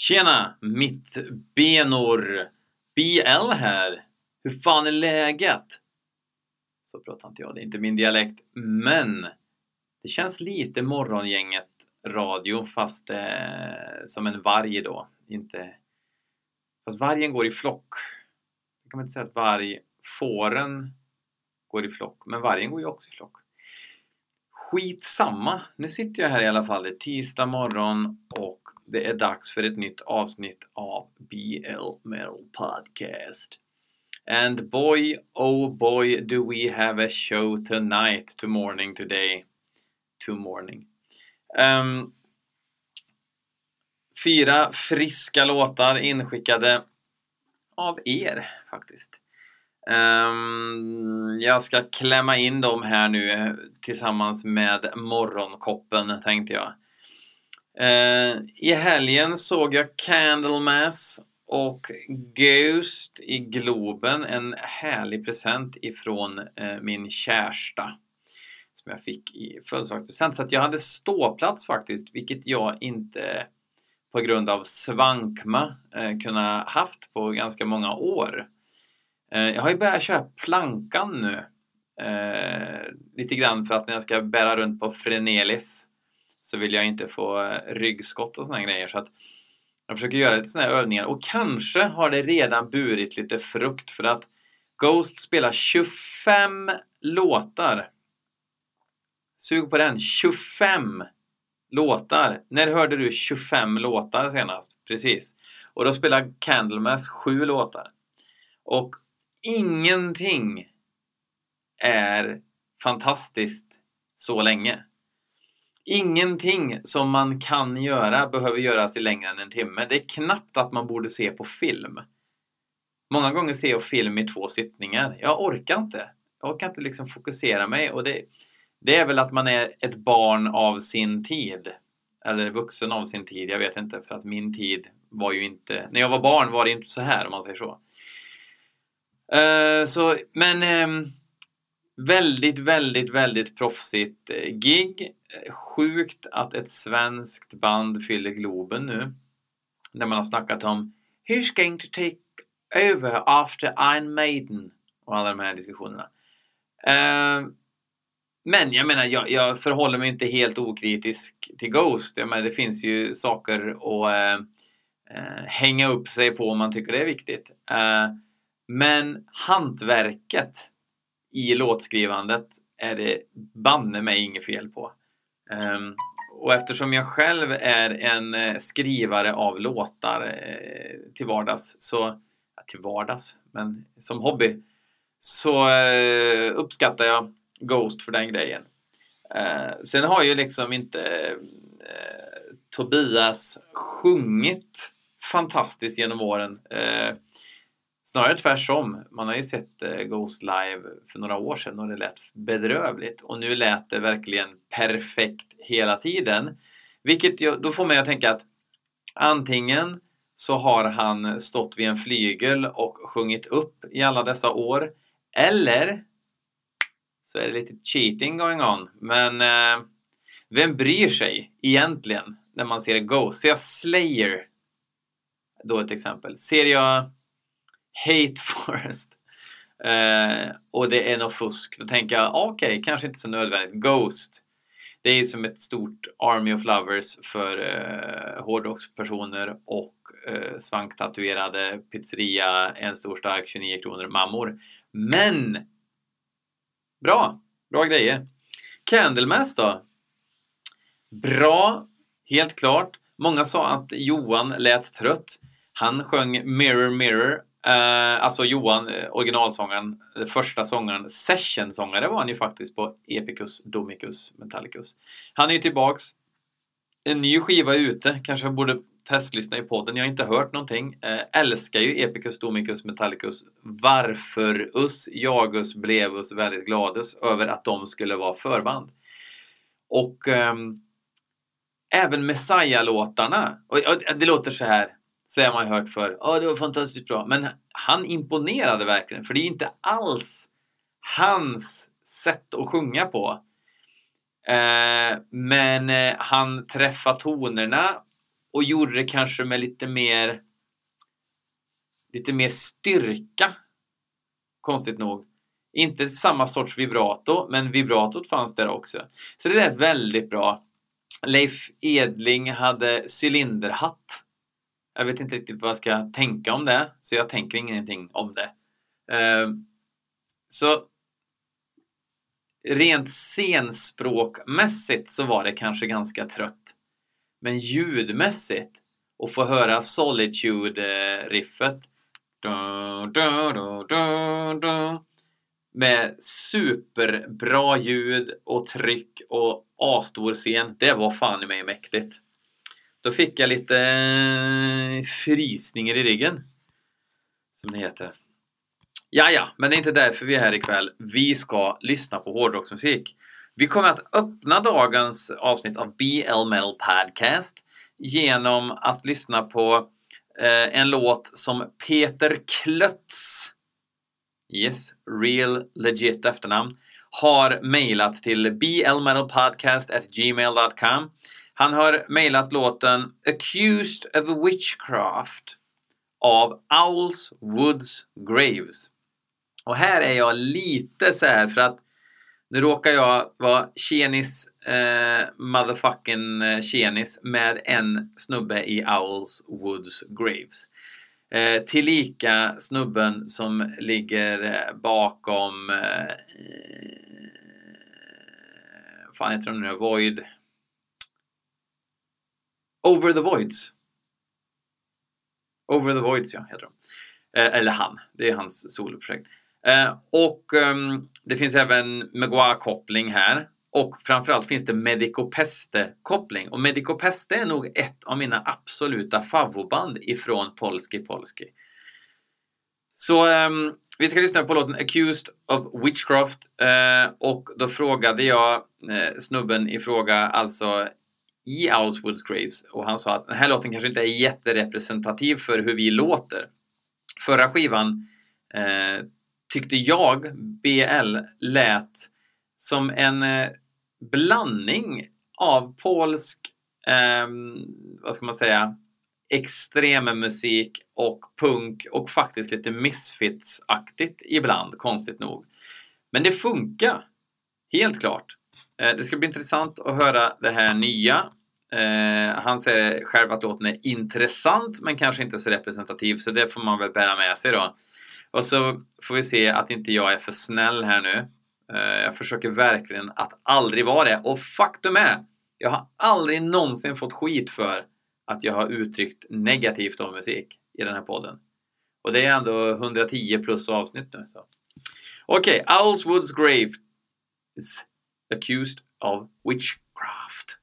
Tjena, mittbenor! BL här. Hur fan är läget? Så pratar inte jag, det är inte min dialekt. Men det känns lite morgongänget radio fast eh, som en varg då. Inte... Fast vargen går i flock. Jag kan man inte säga att varg... Fåren går i flock, men vargen går ju också i flock. Skitsamma! Nu sitter jag här i alla fall. Det är tisdag morgon och det är dags för ett nytt avsnitt av BL Metal Podcast. And boy, oh boy, do we have a show tonight, to morning today. To morning. Um, fyra friska låtar inskickade av er faktiskt. Um, jag ska klämma in dem här nu eh, tillsammans med morgonkoppen tänkte jag. Uh, I helgen såg jag Candlemass och Ghost i Globen. En härlig present ifrån uh, min kärsta. Som jag fick i födelsedagspresent. Så att jag hade ståplats faktiskt, vilket jag inte på grund av svankma eh, uh, kunnat haft på ganska många år. Jag har ju börjat köra plankan nu. Lite grann för att när jag ska bära runt på Frenelis så vill jag inte få eh, ryggskott och sådana grejer. Så att jag försöker göra lite sådana här övningar och kanske har det redan burit lite frukt för att Ghost spelar 25 låtar. Sug på den! 25 låtar! När hörde du 25 låtar senast? Precis. Och då spelar Candlemass 7 låtar. Och ingenting är fantastiskt så länge. Ingenting som man kan göra behöver göras i längre än en timme. Det är knappt att man borde se på film. Många gånger ser jag film i två sittningar. Jag orkar inte. Jag orkar inte liksom fokusera mig och det, det är väl att man är ett barn av sin tid. Eller vuxen av sin tid, jag vet inte. För att min tid var ju inte... När jag var barn var det inte så här om man säger så. Uh, så, men um, väldigt, väldigt, väldigt proffsigt eh, gig. Sjukt att ett svenskt band fyller Globen nu. När man har snackat om Who's going to take over after Iron Maiden? Och alla de här diskussionerna. Uh, men jag menar, jag, jag, förhåller mig inte helt okritisk till Ghost. Jag menar, det finns ju saker att ehm, eh, hänga upp sig på om man tycker det är viktigt. Ehm, men hantverket i låtskrivandet är det banne mig inget fel på. Um, och eftersom jag själv är en eh, skrivare av låtar eh, till vardags, så, ja, till vardags, men som hobby, så eh, uppskattar jag Ghost för den grejen. Ehm, sen har ju liksom inte eh, Tobias sjungit fantastiskt genom åren. Eh, Snarare tvärtom. Man har ju sett eh, Ghost live för några år sedan och det lät bedrövligt. Och nu lät det verkligen perfekt hela tiden. Vilket då får mig att tänka att antingen så har han stått vid en flygel och sjungit upp i alla dessa år. Eller så är det lite cheating going on. Men eh, vem bryr sig egentligen när man ser Ghost? Ser jag Slayer, då ett exempel. Ser jag Hate Forest. Eh, och det är något fusk. Då tänker jag, ah, okej, okay, kanske inte så nödvändigt. Ghost. Det är som ett stort Army of Lovers för eh, hårdrockspersoner och eh, svanktatuerade pizzeria, en stor stark 29 kronor mammor. Men! Bra! Bra grejer. Candlemass då? Bra, helt klart. Många sa att Johan lät trött. Han sjöng Mirror Mirror Eh, alltså Johan, eh, originalsångaren, första sångaren, sessionsångare var han ju faktiskt på Epicus, Domicus, Metallicus. Han är ju tillbaks. En ny skiva är ute, kanske jag borde testlyssna i podden. Jag har inte hört någonting. Eh, älskar ju Epicus, Domicus, Metallicus. Varför us, jagus, blevus väldigt gladus över att de skulle vara förband. Och eh, även Messiah-låtarna. Och, och, det låter så här så har man hört för. Ja, det var fantastiskt bra. Men han imponerade verkligen. För det är inte alls hans sätt att sjunga på. Eh, men eh, han träffade tonerna och gjorde det kanske med lite mer lite mer styrka. Konstigt nog. Inte samma sorts vibrato, men vibratot fanns där också. Så det lät väldigt bra. Leif Edling hade cylinderhatt. Jag vet inte riktigt vad jag ska tänka om det, så jag tänker ingenting om det. Eh, så rent scenspråkmässigt så var det kanske ganska trött. Men ljudmässigt, och få höra Solitude-riffet med superbra ljud och tryck och A-stor scen. Det var fan i mig mäktigt. Då fick jag lite eh, frysningar i ryggen. Som det heter. Ja, ja, men det är inte därför vi är här ikväll. Vi ska lyssna på hårdrocksmusik. Vi kommer att öppna dagens avsnitt av BL Metal Podcast genom att lyssna på eh, en låt som Peter Klötz, yes, real legit efternamn, har mejlat till blmetalpodcast.gmail.com. Han har mejlat låten Accused of Witchcraft av Owls Woods Graves. Och här är jag lite så här för att nu råkar jag vara tjenis, eh, motherfucking eh, tjenis med en snubbe i Owls Woods Graves. Eh, tillika snubben som ligger eh, bakom eh, eh fan heter de nu Void Over the Voids. Over the Voids ja, heter de. Eh, eller han, det är hans soloprojekt. Eh, och eh, det finns även Megua-koppling här. Och framförallt finns det Medico Peste-koppling. Och Medico Peste är nog ett av mina absoluta favvoband ifrån Polski Polski. Så ehm, vi ska lyssna på låten Accused of Witchcraft. Eh, och då frågade jag eh, snubben i fråga, alltså i Owlswoods Graves. Och han sa att den här låten kanske inte är jätterepresentativ för hur vi låter. Förra skivan eh, tyckte jag BL lät som en eh, blandning av polsk, eh, vad ska man säga, extremmusik och punk och faktiskt lite misfits-aktigt ibland, konstigt nog. Men det funkar, helt klart. Eh, det ska bli intressant att höra det här nya. Eh, han säger själv att låten är intressant men kanske inte så representativ så det får man väl bära med sig då. Och så får vi se att inte jag är för snäll här nu. Eh, jag försöker verkligen att aldrig vara det. Och faktum är, jag har aldrig någonsin fått skit för att jag har uttryckt negativt om musik i den här podden. Och det är ändå 110 plus avsnitt nu. Okej, okay, Owlswoods Grave is accused of witchcraft.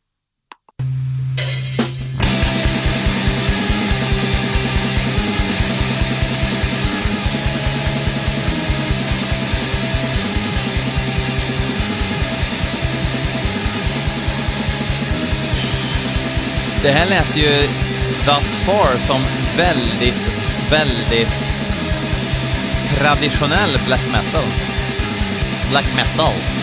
Det här lät ju thus far som väldigt, väldigt traditionell black metal. Black metal.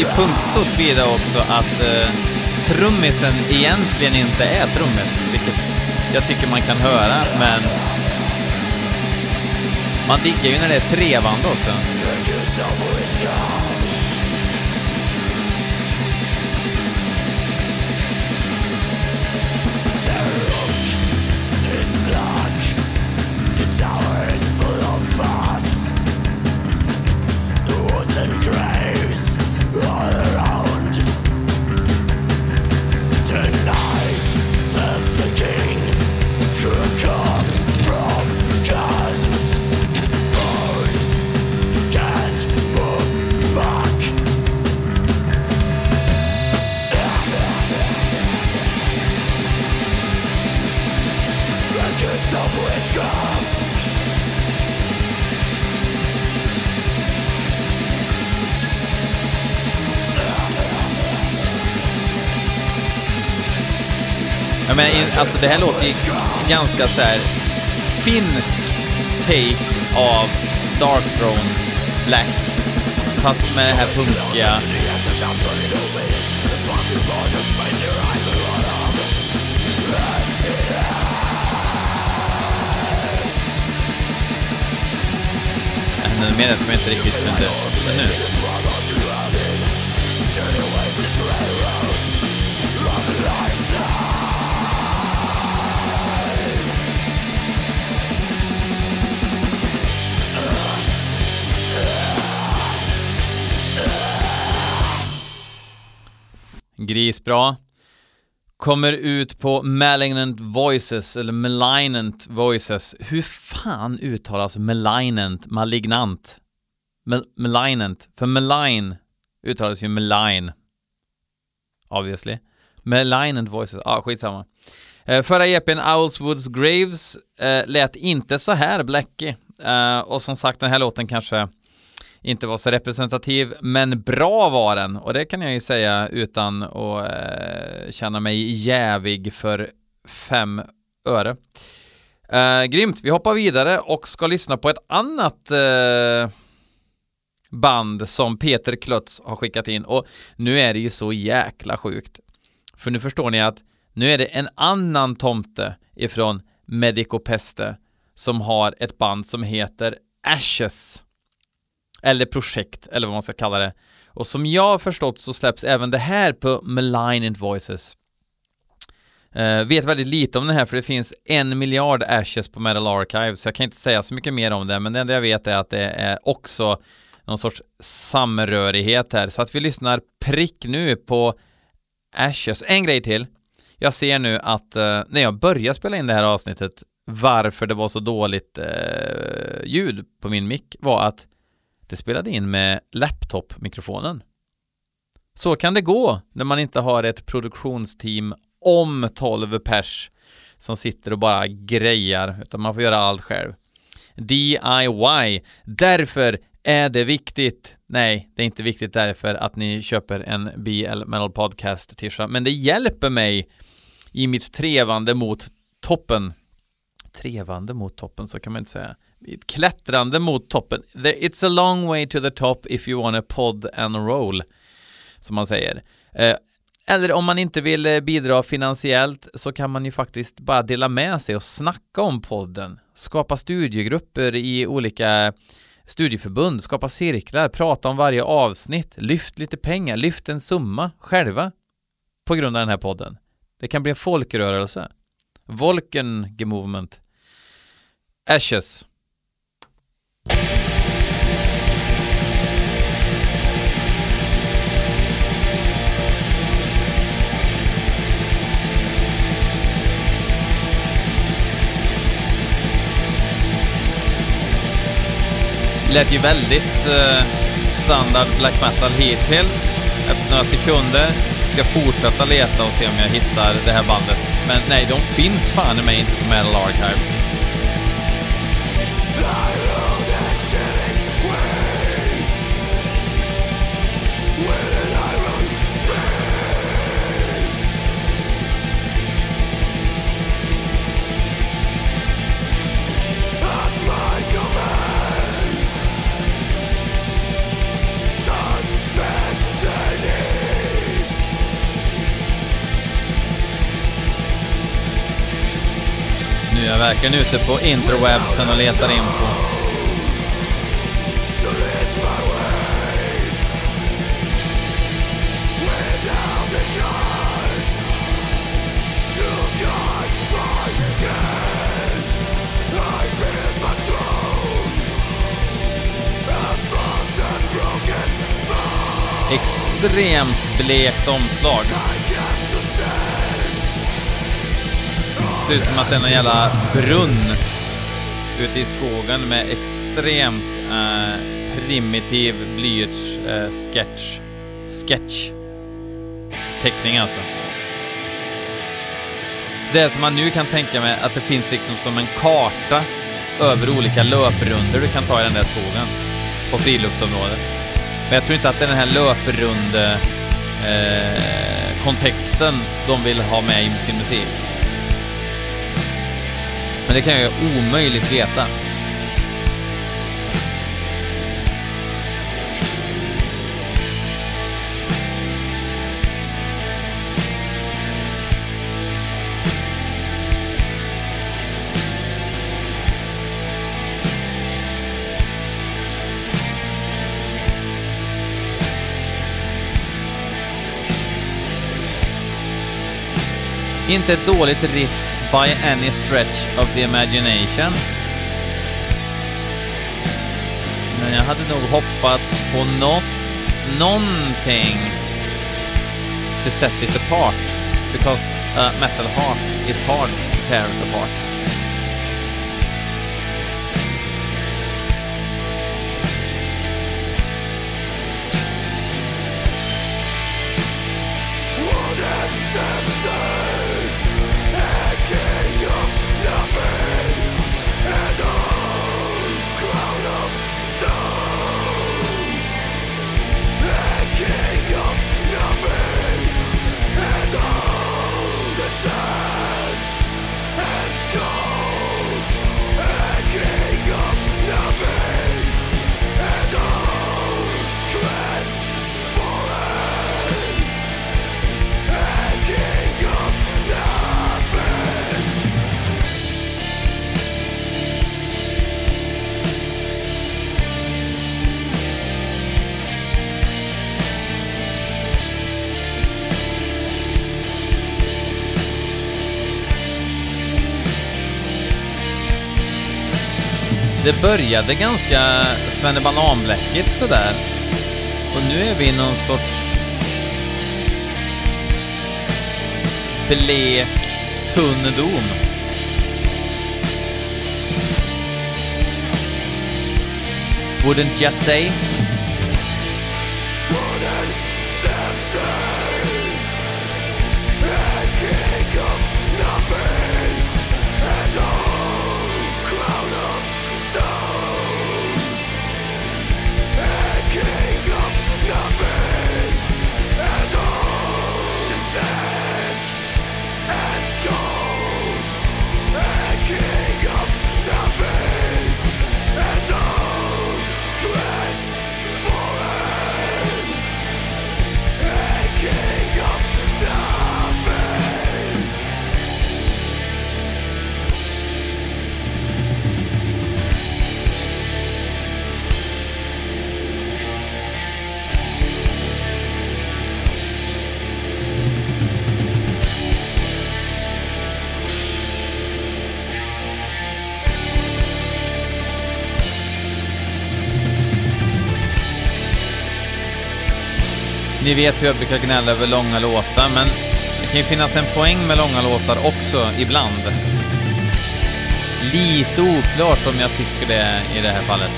Det, punkt så tillvida också att eh, trummisen egentligen inte är trummis, vilket jag tycker man kan höra, men man diggar ju när det är trevande också. Ja, men alltså det här låter ju ganska så här finsk take av Dark Throne Black. Fast med det här punkiga... Ännu mer som jag inte riktigt kunde... Men nu. Grisbra. Kommer ut på Malignant Voices, eller Malignant Voices. Hur fan uttalas Malignant, malignant? Mal malignant, för malign uttalas ju malign. Obviously. Malignant Voices, ja ah, skitsamma. Eh, förra EPn Owlswoods Graves eh, lät inte så här bläckig. Eh, och som sagt, den här låten kanske inte var så representativ, men bra var den och det kan jag ju säga utan att eh, känna mig jävig för fem öre. Eh, grymt, vi hoppar vidare och ska lyssna på ett annat eh, band som Peter Klötz har skickat in och nu är det ju så jäkla sjukt. För nu förstår ni att nu är det en annan tomte ifrån Medico Peste som har ett band som heter Ashes eller projekt, eller vad man ska kalla det. Och som jag har förstått så släpps även det här på Malignant Voices. Uh, vet väldigt lite om det här för det finns en miljard ashes på Metal Archive så jag kan inte säga så mycket mer om det men det enda jag vet är att det är också någon sorts samrörighet här så att vi lyssnar prick nu på Ashes. En grej till. Jag ser nu att uh, när jag börjar spela in det här avsnittet varför det var så dåligt uh, ljud på min mick var att det spelade in med laptop-mikrofonen. Så kan det gå när man inte har ett produktionsteam om 12 pers som sitter och bara grejar, utan man får göra allt själv. DIY. Därför är det viktigt. Nej, det är inte viktigt därför att ni köper en BL Metal Podcast tisha men det hjälper mig i mitt trevande mot toppen. Trevande mot toppen, så kan man inte säga klättrande mot toppen. It's a long way to the top if you wanna pod and roll, som man säger. Eh, eller om man inte vill eh, bidra finansiellt så kan man ju faktiskt bara dela med sig och snacka om podden. Skapa studiegrupper i olika studieförbund, skapa cirklar, prata om varje avsnitt, lyft lite pengar, lyft en summa själva på grund av den här podden. Det kan bli en folkrörelse. Volken Movement. Ashes. Lät ju väldigt eh, standard black metal hittills. Efter några sekunder. Ska fortsätta leta och se om jag hittar det här bandet. Men nej, de finns fan i mig inte på Metal Archives. Verkligen ute på interwebsen och letar info. Extremt blekt omslag. Ser ut som att det är någon jävla brunn ute i skogen med extremt eh, primitiv blyerts eh, sketch. Sketch. Teckning alltså. det som man nu kan tänka mig att det finns liksom som en karta över olika löprunder du kan ta i den där skogen på friluftsområdet. Men jag tror inte att det är den här löprunde eh, kontexten de vill ha med i sin musik. Men det kan jag ju omöjligt veta. Inte ett dåligt riff by any stretch of the imagination. Men jag hade nog hoppats på något, någonting to set it apart. Because a metal heart is hard to tear apart. Det började ganska svennebananbläckigt sådär. Och nu är vi i någon sorts blek, tunn dom. Wouldn't you say? Ni vet hur jag brukar gnälla över långa låtar, men det kan ju finnas en poäng med långa låtar också, ibland. Lite oklart om jag tycker det i det här fallet.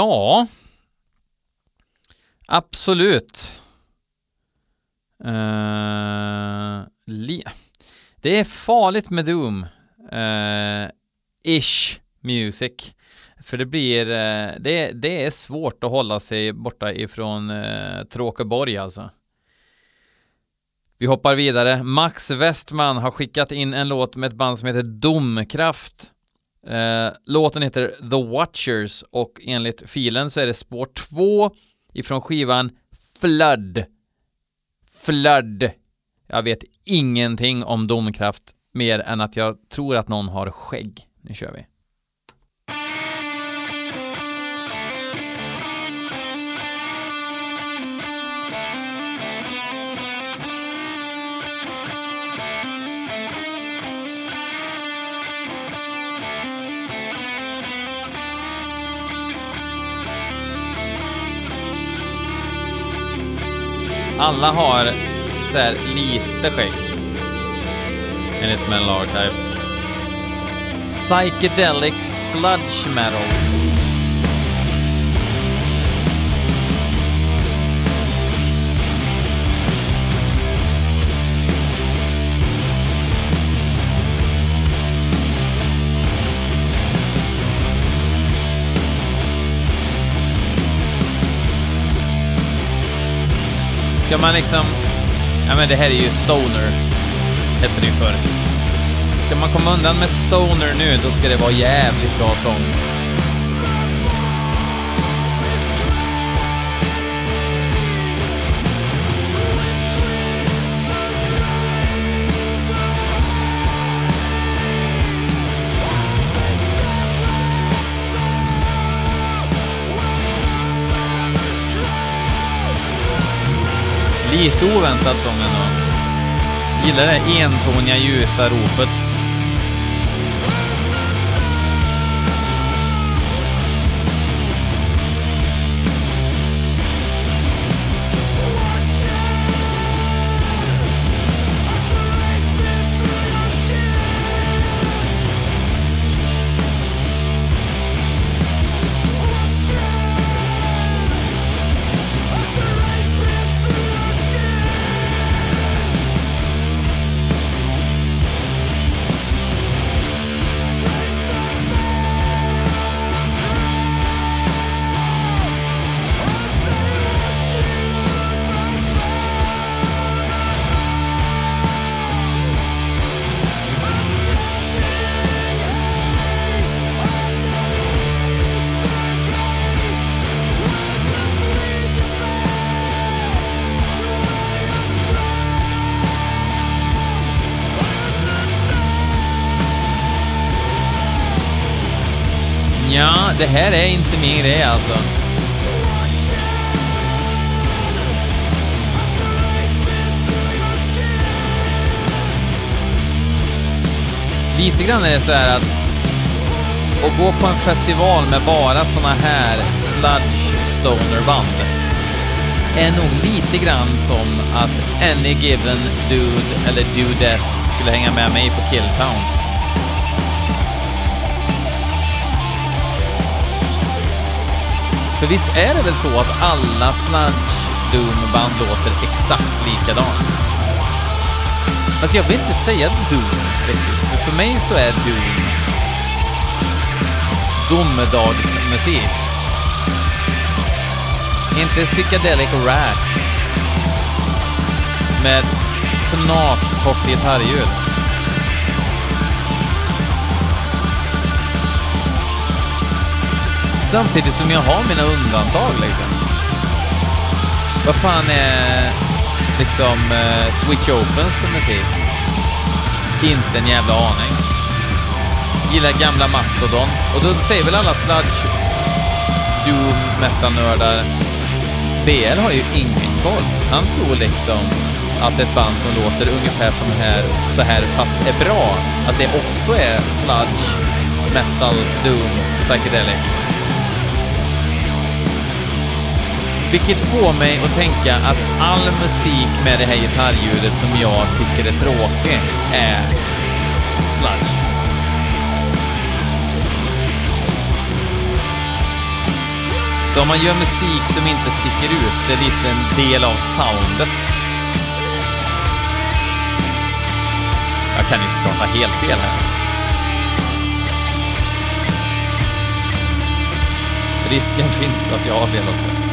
Ja, absolut. Uh, det är farligt med Doom. Uh, ish music. För det blir, uh, det, det är svårt att hålla sig borta ifrån uh, Tråkeborg alltså. Vi hoppar vidare. Max Westman har skickat in en låt med ett band som heter Domkraft. Eh, låten heter The Watchers och enligt filen så är det spår 2 ifrån skivan Flood. Flood. Jag vet ingenting om Domkraft mer än att jag tror att någon har skägg. Nu kör vi. Alla har så här lite skägg. Enligt Metal Archives. Psychedelic Sludge Metal. Ska man liksom... Ja men det här är ju Stoner. Hette det ju förr. Ska man komma undan med Stoner nu, då ska det vara jävligt bra sång. Lite oväntad sång ändå. Gillar det entoniga ljusa ropet. Det här är inte min grej alltså. Lite grann är det så här att att gå på en festival med bara såna här sludge stoner-band är nog lite grann som att any given dude eller dudette skulle hänga med mig på Killtown. För visst är det väl så att alla sludge doom-band låter exakt likadant? Alltså jag vill inte säga doom riktigt, för för mig så är doom domedagsmusik. Inte psychedelic rack med ett fnastort gitarrljud. Samtidigt som jag har mina undantag liksom. Vad fan är liksom eh, Switch Opens för musik? Inte en jävla aning. Gillar gamla Mastodon. Och då säger väl alla sludge doom metal-nördar BL har ju ingen koll. Han tror liksom att ett band som låter ungefär som här, så här fast är bra, att det också är sludge, metal, doom, psychedelic. Vilket får mig att tänka att all musik med det här gitarrljudet som jag tycker är tråkig är sludge. Så om man gör musik som inte sticker ut, det är lite en del av soundet. Jag kan ju såklart ha helt fel här. Risken finns att jag har fel också.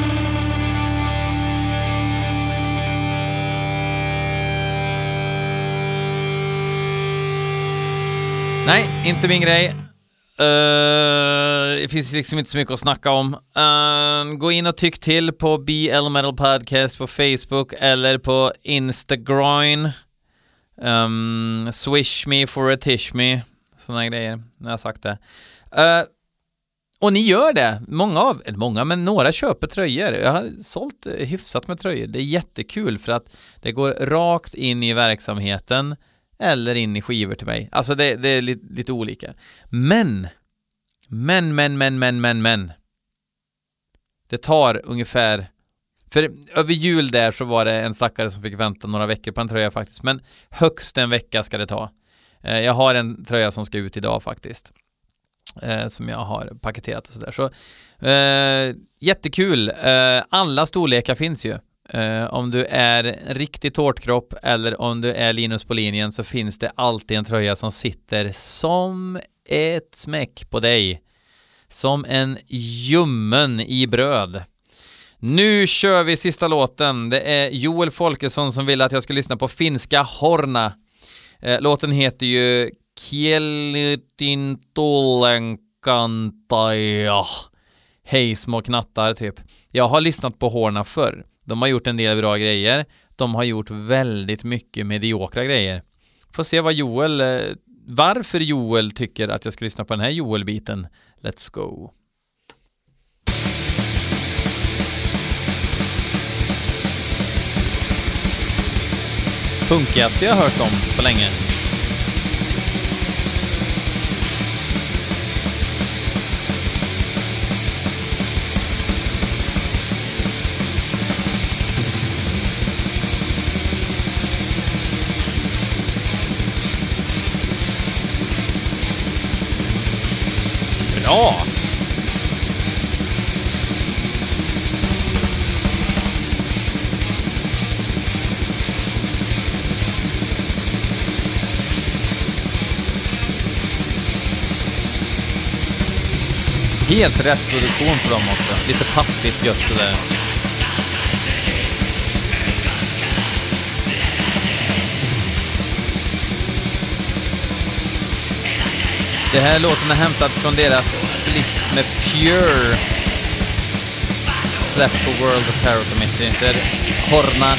Nej, inte min grej. Uh, det finns liksom inte så mycket att snacka om. Uh, gå in och tyck till på BL Metal Podcast på Facebook eller på Instagram. Ehm, um, swish me for a tish me. Sådana grejer, Nu har jag sagt det. Uh, och ni gör det. Många av, eller många, men några köper tröjor. Jag har sålt hyfsat med tröjor. Det är jättekul för att det går rakt in i verksamheten eller in i skivor till mig. Alltså det, det är lite, lite olika. Men, men, men, men, men, men, men. Det tar ungefär för över jul där så var det en stackare som fick vänta några veckor på en tröja faktiskt, men högst en vecka ska det ta. Eh, jag har en tröja som ska ut idag faktiskt, eh, som jag har paketerat och sådär. Så, eh, jättekul! Eh, alla storlekar finns ju. Uh, om du är riktig tårtkropp eller om du är Linus på linjen så finns det alltid en tröja som sitter som ett smäck på dig. Som en ljummen i bröd. Nu kör vi sista låten. Det är Joel Folkesson som ville att jag ska lyssna på finska Horna. Uh, låten heter ju Kielitintolenkantaja. Hej små knattar typ. Jag har lyssnat på Horna förr. De har gjort en del bra grejer. De har gjort väldigt mycket mediokra grejer. Får se vad Joel, eh, varför Joel tycker att jag ska lyssna på den här Joel-biten. Let's go. Punkigaste jag har hört om på länge. Bra! Helt rätt produktion för dem också. Lite pappigt gött sådär. Det här låten är hämtad från deras split med Pure släppt på World of Terror Committee där Horna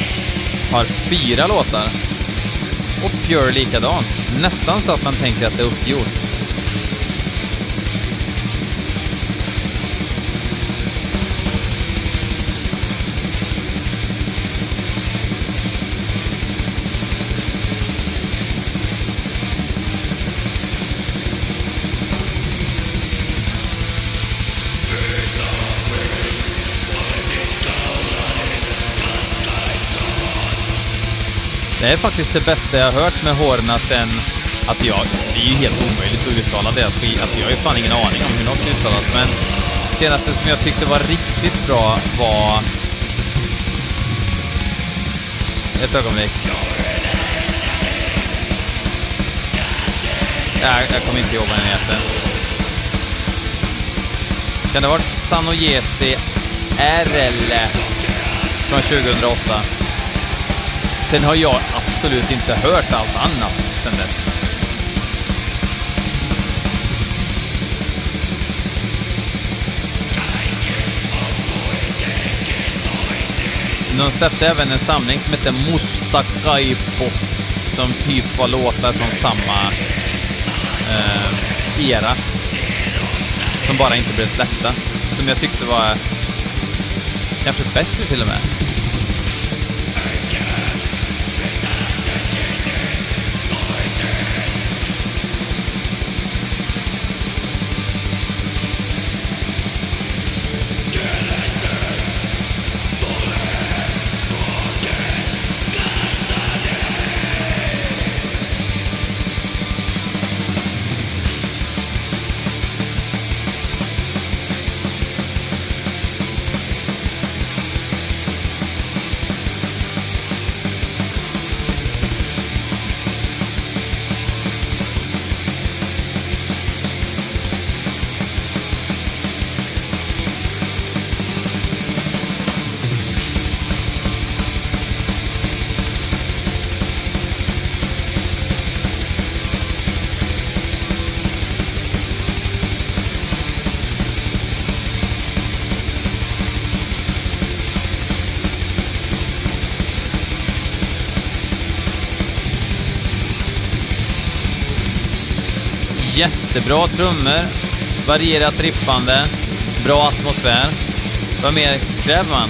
har fyra låtar och Pure likadant. Nästan så att man tänker att det är uppgjort. Det är faktiskt det bästa jag har hört med Horna sen... Alltså jag, det är ju helt omöjligt att uttala deras skit. Alltså, alltså jag har ju fan ingen aning om hur något uttalas, men... Senaste som jag tyckte var riktigt bra var... Ett ögonblick. Jag, jag kommer inte ihåg vad den heter. Kan det ha varit Sanojesi RL från 2008? Sen har jag absolut inte hört allt annat sen dess. De släppte även en samling som hette Mustakaipo som typ var låtar från samma eh, era. Som bara inte blev släppta. Som jag tyckte var kanske bättre till och med. Jättebra trummor, varierat riffande, bra atmosfär. Vad mer kräver man?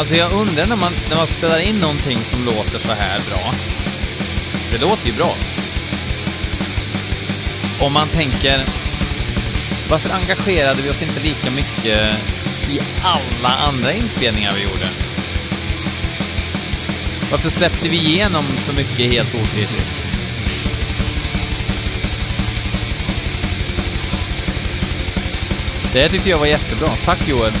Alltså jag undrar när man, när man spelar in någonting som låter så här bra. Det låter ju bra. Om man tänker, varför engagerade vi oss inte lika mycket i alla andra inspelningar vi gjorde? Varför släppte vi igenom så mycket helt okritiskt? Det tyckte jag var jättebra. Tack Joel.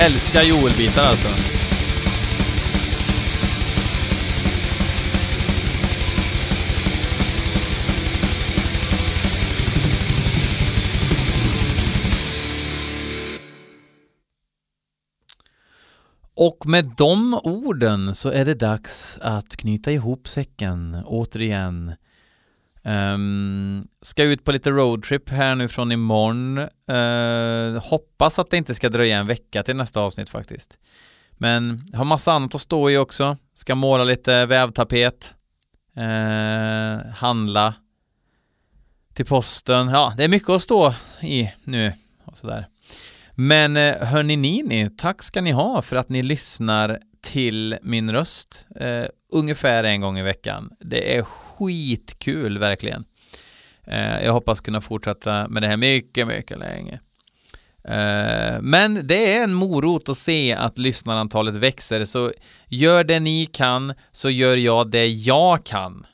Älskar Joel-bitar alltså. Och med de orden så är det dags att knyta ihop säcken återigen. Um, ska ut på lite roadtrip här nu från imorgon. Uh, hoppas att det inte ska dröja en vecka till nästa avsnitt faktiskt. Men har massa annat att stå i också. Ska måla lite vävtapet. Uh, handla. Till posten. Ja, det är mycket att stå i nu. Och sådär. Men eh, hörni ni, tack ska ni ha för att ni lyssnar till min röst uh, ungefär en gång i veckan. Det är skitkul verkligen. Eh, jag hoppas kunna fortsätta med det här mycket, mycket länge. Eh, men det är en morot att se att lyssnarantalet växer, så gör det ni kan så gör jag det jag kan.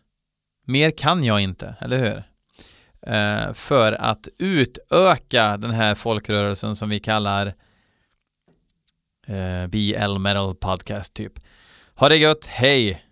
Mer kan jag inte, eller hur? Eh, för att utöka den här folkrörelsen som vi kallar eh, BL Metal Podcast typ. Ha det gött, hej!